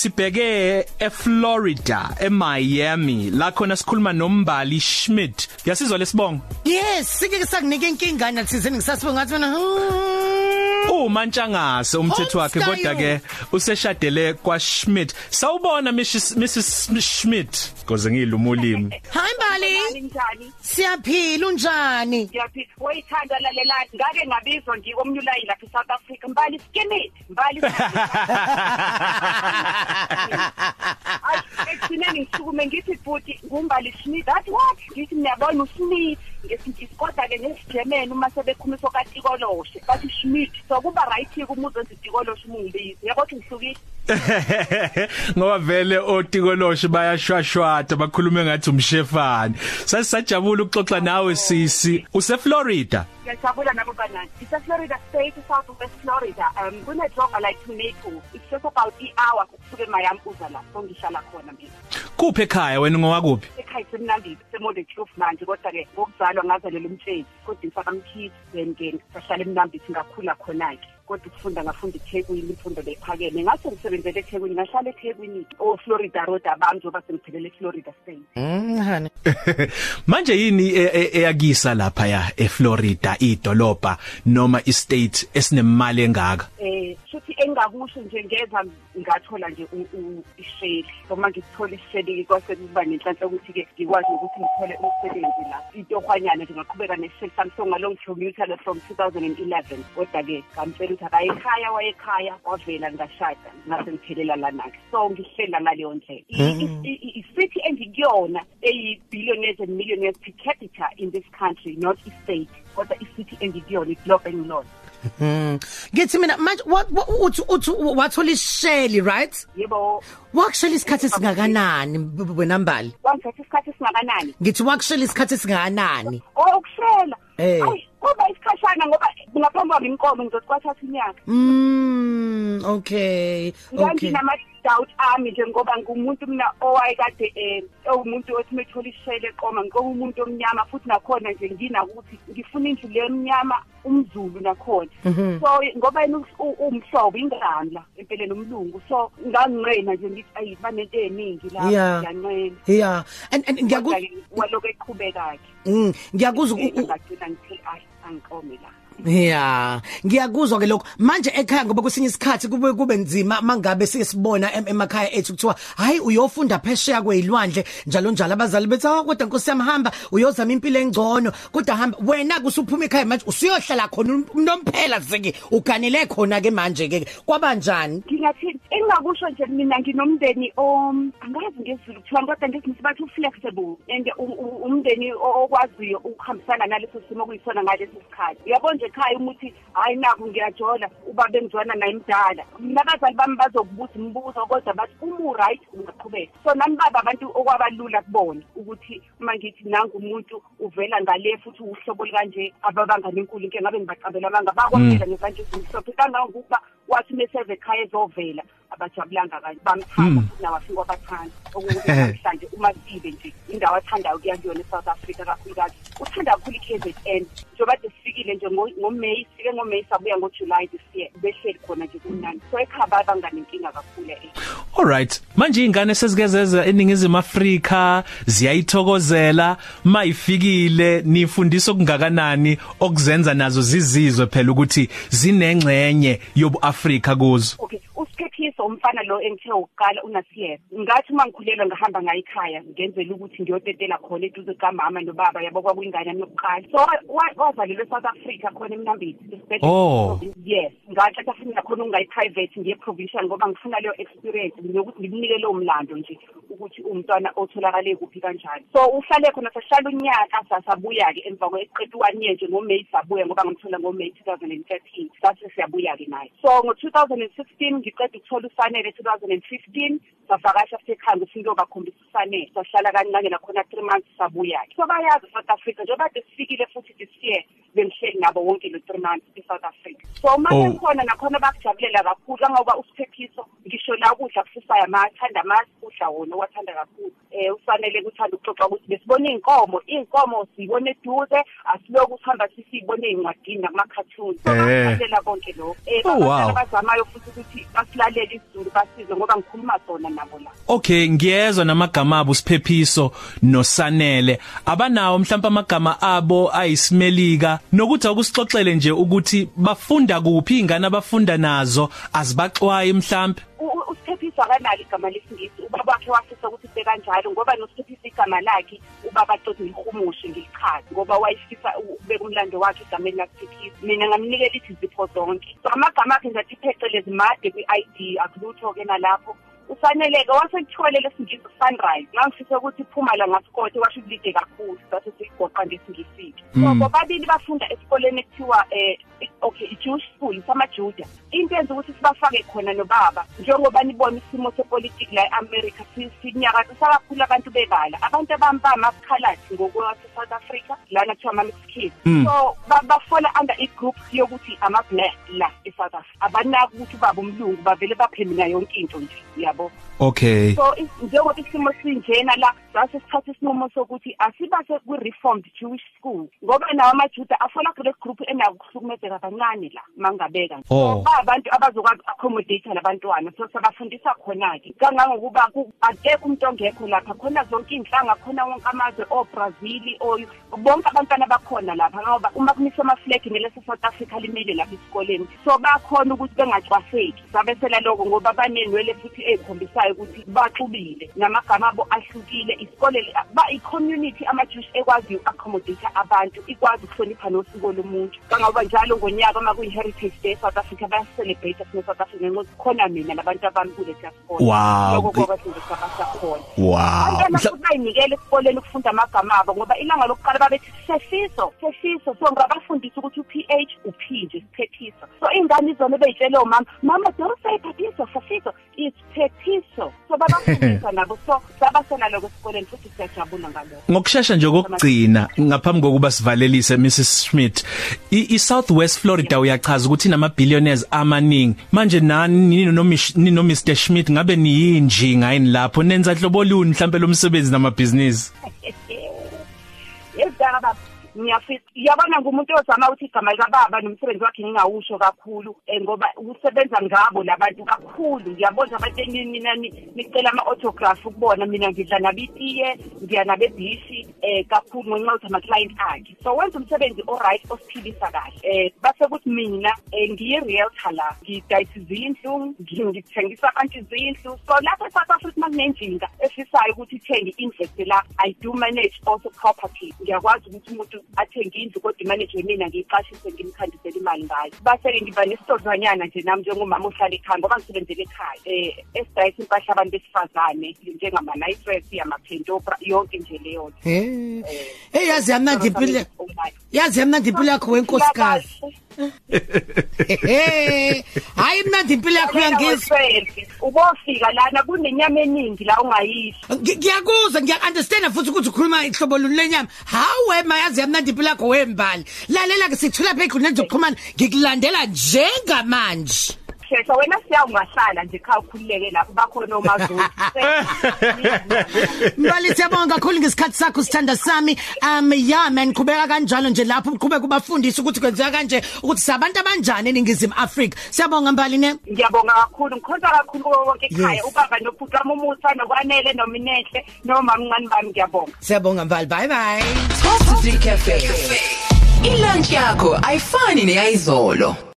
sibheke eFlorida eMiami la khona sikhuluma nombali Schmidt. Yasizwa lesibongo Yes, sike sakunike inkinga nathizeni ngisasibonga ngathi mina uma ntshangase umthetho wakhe kodwa ke useshadele kwaSchmidt sawubona Mrs Mrs Schmidt. Ngoze ngilumulimi Hi Mbali njani? Siyaphila unjani? Ngiyaphila wayithanda lalelani ngake ngabizwa ngikomnyulayi lapha eSouth Africa. Mbali skinny mbali ekugcineni ngisukume ngithi futhi ngumbali Smith. Athi what? Ngithi niyabona uSmith ngesingisi kodwa ke ngesigerman uma sebekhumisa kaTikoloshe bathi Schmidt so kuba right umuzo ngiTikoloshe umungibisi yabo ukuthi ngihlukile ngoba vele otikoloshe bayashwashwada bakhulume ngathi umshefani sasijabula ukuxoxa nawe sisi. useFlorida? Ngiyajabula nabo banani. Ise-florida state south west florida um kunedronga like to naples it's just about i-hour ukusuka emiami uza la so ngihlala khona mina. Kuphi ekhaya wena ngowakuphi ekhaya semnandile semodeklof manje kodwa-ke ngokuzalwa ngazalela umtsheni kodwa ngisakamkhithi then ke sahlala emnambithi ngakhula khona-ke. Kodwa ukufunda ngafunda eThekwini imfundo lephakeme ngase ngisebenzele eThekwini ngahlala eThekwini o Florida Road abami njoba sengiphelele eFlorida State. Mm hani manje yini e- e- eyakisa lapha ya eFlorida idolobha noma istate esinemali engaka? Eh futhi engakusho nje ngeza ngathola nje u- u- isheli noma ngithola isheli kwase kuba nenhlanhla ukuthi ke ngikwazi ukuthi ngithole umsebenzi la. Intohwanyana nje ngaqhubeka nesisheli sami so ngalong commuter from 2011 kodwa ke ngamtshela ukuthi akayikhaya wayekhaya wavela ngashada ngase ngiphelela lana ke so ngihlela ngaleyo ndlela. I- i- i- isithi engikuyona eyi billionaires and millionaires per capita in this country not i state kodwa isithi engikuyona iglobe engilona Mm ngithi mina manje what what- uthi uthi wathola isheli right? Yebo. Wakushela isikhathi singakanani wena Mbali? Wangithatha isikhathi esingakanani? Ngithi wakushela isikhathi singakanani oh ukushela? Eh. Kuba isikhashana ngoba ngaphambi kwami inkomo ngizothi kwathatha unyaka Mm okay okay. nganginama doubt ami nje ngoba ngumuntu mina owayekade eh ewumuntu othi methola ishele eqoma ngokumuntu omnyama futhi nakhona nje ngina ukuthi ngifuna indlu le emnyama umzulu nakhona. So ngoba yena umhlobo ingamla empeleni umlungu so nganginqena nje ngithi ayi banento eningi la Yeah. ngiyanqena yeah. And and ngiyakuzwa walokhu eqhubeka ke Mm, ngiyakuzwa ngagcina ngithi ayi angiqome la. Yeah, ngiyakuzwa ke lokho. Manje ekhaya ngoba kwesinye isikhathi kube kube nzima mangabe siyesibona em- emakhaya ethu kuthiwa hayi uyofunda phesheya kwezilwandle njalo njalo abazali bethi ah kodwa Nkosi yami hamba uyozama impilo engcono. Kodwa hamba wena kusuphuma ekhaya manje usiyohlala khona unomphela sike uganele khona ke manje ke kwabanjani ngingathini engingakusho nje mina nginomndeni om angazi ngesiZulu kuthiwa kodwa ngesiNgisi bathi u-flexible and u- u- umndeni o- okwaziyo ukuhambisana naleso simo okuyisona ngaleso sikhathi. Uyabona nje ekhaya umuthi hayi naku ngiyajola ubaba engizwana naye mdala. Mina abazali bami bazokubuza imibuzo kodwa bathi uma u-right ungaqhubeka. So nami baba abantu okwabalula kubona ukuthi uma ngithi nangu umuntu uvela ngale futhi uhlobo likanje ababanga nenkulu inke ngabe ngibacabela amanga bakwamela ngezandla ezimhlophe. Kangangokuba wathi meseve ekhaya ezovela abajabulanga kanje bamthanda futhi nawafika wabathanda okungukuthi namhlanje uma sibe nje indawo athandayo ukuya kuyona e-south africa kakhulukazi. Uthanda kakhulu i-kzn njengoba de sifikile nje ngo- ngomeyi sifike ngomeyi sabuya ngojulayi this year behleli khona nje kumnandi. So ekhaya babanganenkinga kakhulu eh Alright manje ingane sezikezeza eningizimu Afrika ziyayithokozela mayifikile nifundisa okungakanani okuzenza nazo zizizwe phela ukuthi zinengcenye yobu Afrika kuzo. Okay. Usiphephiso umfana lo engithe ukuqala unasiyena ngathi uma ngikhulelwa ngahamba ngayo ekhaya ngenzela ukuthi ngiyotetela khona eduze kamama nobaba yabo kwakuyingane yami yokuqala. So wa- wa- wazalelwe e-south africa khona emnambiti esibhedlela Oh. yes ngathatha futhi nakhona ungayi-private ngiye provincial ngoba ngifuna leyo experience nokuthi ngimnike lowo mlando nje ukuthi umntwana otholakale kuphi kanjani. So uhlale khona sahlala unyaka sasabuya-ke emva kweqeda u-one year nje ngomeyi sabuya ngoba ngamthola ngomeyi two thousand and thirteen sathi siyabuya-ke naye. So ngo-two thousand and sixteen ngiqeda ukuthola ufanele two thousand and fifteen savakasha sekhaya ngifike uyobakhombisa ufanele sahlala kancane nakhona three months sabuya-ke so bayazi south africa njengoba kade sifikile futhi this year bengihleli nabo wonke lo three months e-south africa so mase Oh. khona nakhona bakujabulela kakhulu kangoba usiphephiso ngisho la ukudla kusisayo amathanda amasi ukudla wona owathanda kakhulu. Um ufanele kuthanda ukuxoxa ukuthi besibona iy'nkomo iy'nkomo siyibone eduze asiloku ukuhamba sisiyibone ey'ncwadini nakumakhathuni so Eh. bakuhlalela konke lokho. Oh, um wow. abazamayo futhi ukuthi basilalele isizulu basize ngoba ngikhuluma sona nabo la. Okay ngiyezwa namagama abo siphephiso nosanele. Abanawo mhlawumbe amagama abo ayisimelika nokuthi akusixoxele nje ukuthi bafunda kuphi ingane abafunda nazo azibaxwayi mhlawumbe U- u- usiphephisa kanalo igama lesingisi ubaba wakhe wafisa ukuthi ibe kanjalo ngoba nosiphephisa igama lakhe ubaba tot ngilihumushe ngilichazi ngoba wayefisa u- ukubeka umlando wakhe egameni lakuphephisa mina ngamnikela ithi zipho zonke. So amagama akhe nje athi phecelezi made kwi-id akulutho-ke nalapho. Ufaneleke wasekuthole lesingisi sunrise ngangifisa ukuthi iphuma la ngasikothe washo kulide kakhulu sase siyigoqa ngesingisiki so bobabili bafunda esikoleni ekuthiwa um okay i-jewish school samajuda into yenza ukuthi sibafake khona nobaba njengoba nibona isimo sepolitiki la e-america si- sinyakazisa kakhulu abantu bebala. Abantu abambamakhalathi ngokwase-south africa. Lana kuthiwa ama-mixed so ba- bafola under i-group yokuthi ama-black la e-south africa abanaki ukuthi ubaba umlungu bavele baphemina yonke into nje yabo? Okay. So is- njengoba isimo sinjena la sase sithatha isinqumo sokuthi asibase kwi-reformed jewish school ngoba nawo amajuda afola kule group enako ukuhlukumezeka kancane la mangabeka nje. Oh. so bayaabantu abazokwazi accommodate labantwana so sabafundisa khona-ke. Kangangokuba ku- akekho umuntu ongekho lapha khona zonke iy'nhlanga khona wonke amazwe obrazili bonke abantwana bakhona lapha ngoba uma kumiswa amaflegi nelese-south africa limile lapha esikoleni. So bakhona ukuthi bengacwaseki sabesela lokho ngoba banenwele futhi ey'khombisayo ukuthi baxubile namagama abo ahlukile. Isikole ba i-community ama-jewish ekwaziyo uku-accommodate abantu ikwazi ukuhlonipha nosiko lomuntu. Kangoba njalo ngonyaka uma kuyi-heritage day e-south africa bayacelebrate sine-south africa ngenxa yokuthi khona mina nabantu abami kulesiya sikole Wow. lokho koba sinje sabasakhona wow. Abantwana Mhla- futhi bayinikele esikoleni ukufunda amagama abo ngoba ilanga lokuqala babethi sefiso sefiso so ngabafundisa ukuthi u-p h u-p nje siphephiso so iy'ngane izona bey'tshele omama mama don't say phephiso sefiso it's phephiso so babafundisa nabo. So sabasenaloko esikoleni futhi siyajabula ngalokho ngokusheshsha nje kokugcina ngaphambi kokuba sivalelise Mrs Schmidt i, i Southwest Florida uyachaza ukuthi inama billionaires amaningi. Manje nani nini no Mish- nini no Mr Schmidt ngabe niyinjinga yini lapho? Nenza hlobo luni mhlambe lomsebenzi namabhizinisi. yezidala baba ngiyafisa yabona ngumuntu ozama ukuthi igama likababa nomsebenzi wakhe ngingawusho kakhulu um ngoba usebenza ngabo labantu kakhulu. Ngiyabona abantu mina nicela ama-autograph ukubona. Mina ngidla nabitiye ngiya nabebhishi um kakhulu ngenxa yokuthi ama-client akhe. So wenza umsebenzi o-right osiphilisa kahle. Um base kuthi mina um ngiyi-realtor la. Ngidayisa izindlu ngi- ngithengisa abantu izindlu. So lapho e-south africa uma kunenjinga efisayo ukuthi ithenge investe la i do manage also property. Ngiyakwazi ukuthi umuntu athenge indlu kodwa imanejwe mina ngiyiqashise ngimkhandisele imali ngayo. Base-ke ngiba nesitozanyana nje nami njengomama ohlala ekhaya ngoba ngisebenzele ekhaya. Um esidayisa impahla abantu besifazane njengama-nitress ama-pentopra yonke nje leyo nto. Eh. Hey yazi yamnandi impilo. Yazi yamnandi impilo yakho wenkosikazi. Eh. Hayi mnandi impilo yakho uyangizwa. ubofika lana kunenyama eningi la ungayisho Ngi- Ngiyakuzwa ngiya-understand futhi ukuthi ukhuluma ihlobo luni lenyama. Hawe mayazi yamnandi impilo yakho wembali. Lalela ke sithula phe khona zokuxhumana ngikulandela njengamanje. Shesha wena siya ungahlala nje khaya ukhululeke lapho bakhona omazulu Mbali siyabonga kakhulu ngesikhathi sakho sithanda sami. Um yeah man qhubeka kanjalo nje lapho uqhubeka kubafundisa ukuthi kwenzeka kanje ukuthi sabantu abanjani eningizimu Afrika. Siyabonga Mbali ne. ngiyabonga kakhulu ngikhonza kakhulu kuwo wonke ekhaya Yes. ubaba nobhuti wami umusa nokwanele nominenhle nomamncane bami ngiyabonga Siyabonga Mbali. Bye bye. Coffee Cafe. Ilunch yakho ayifani neyizolo.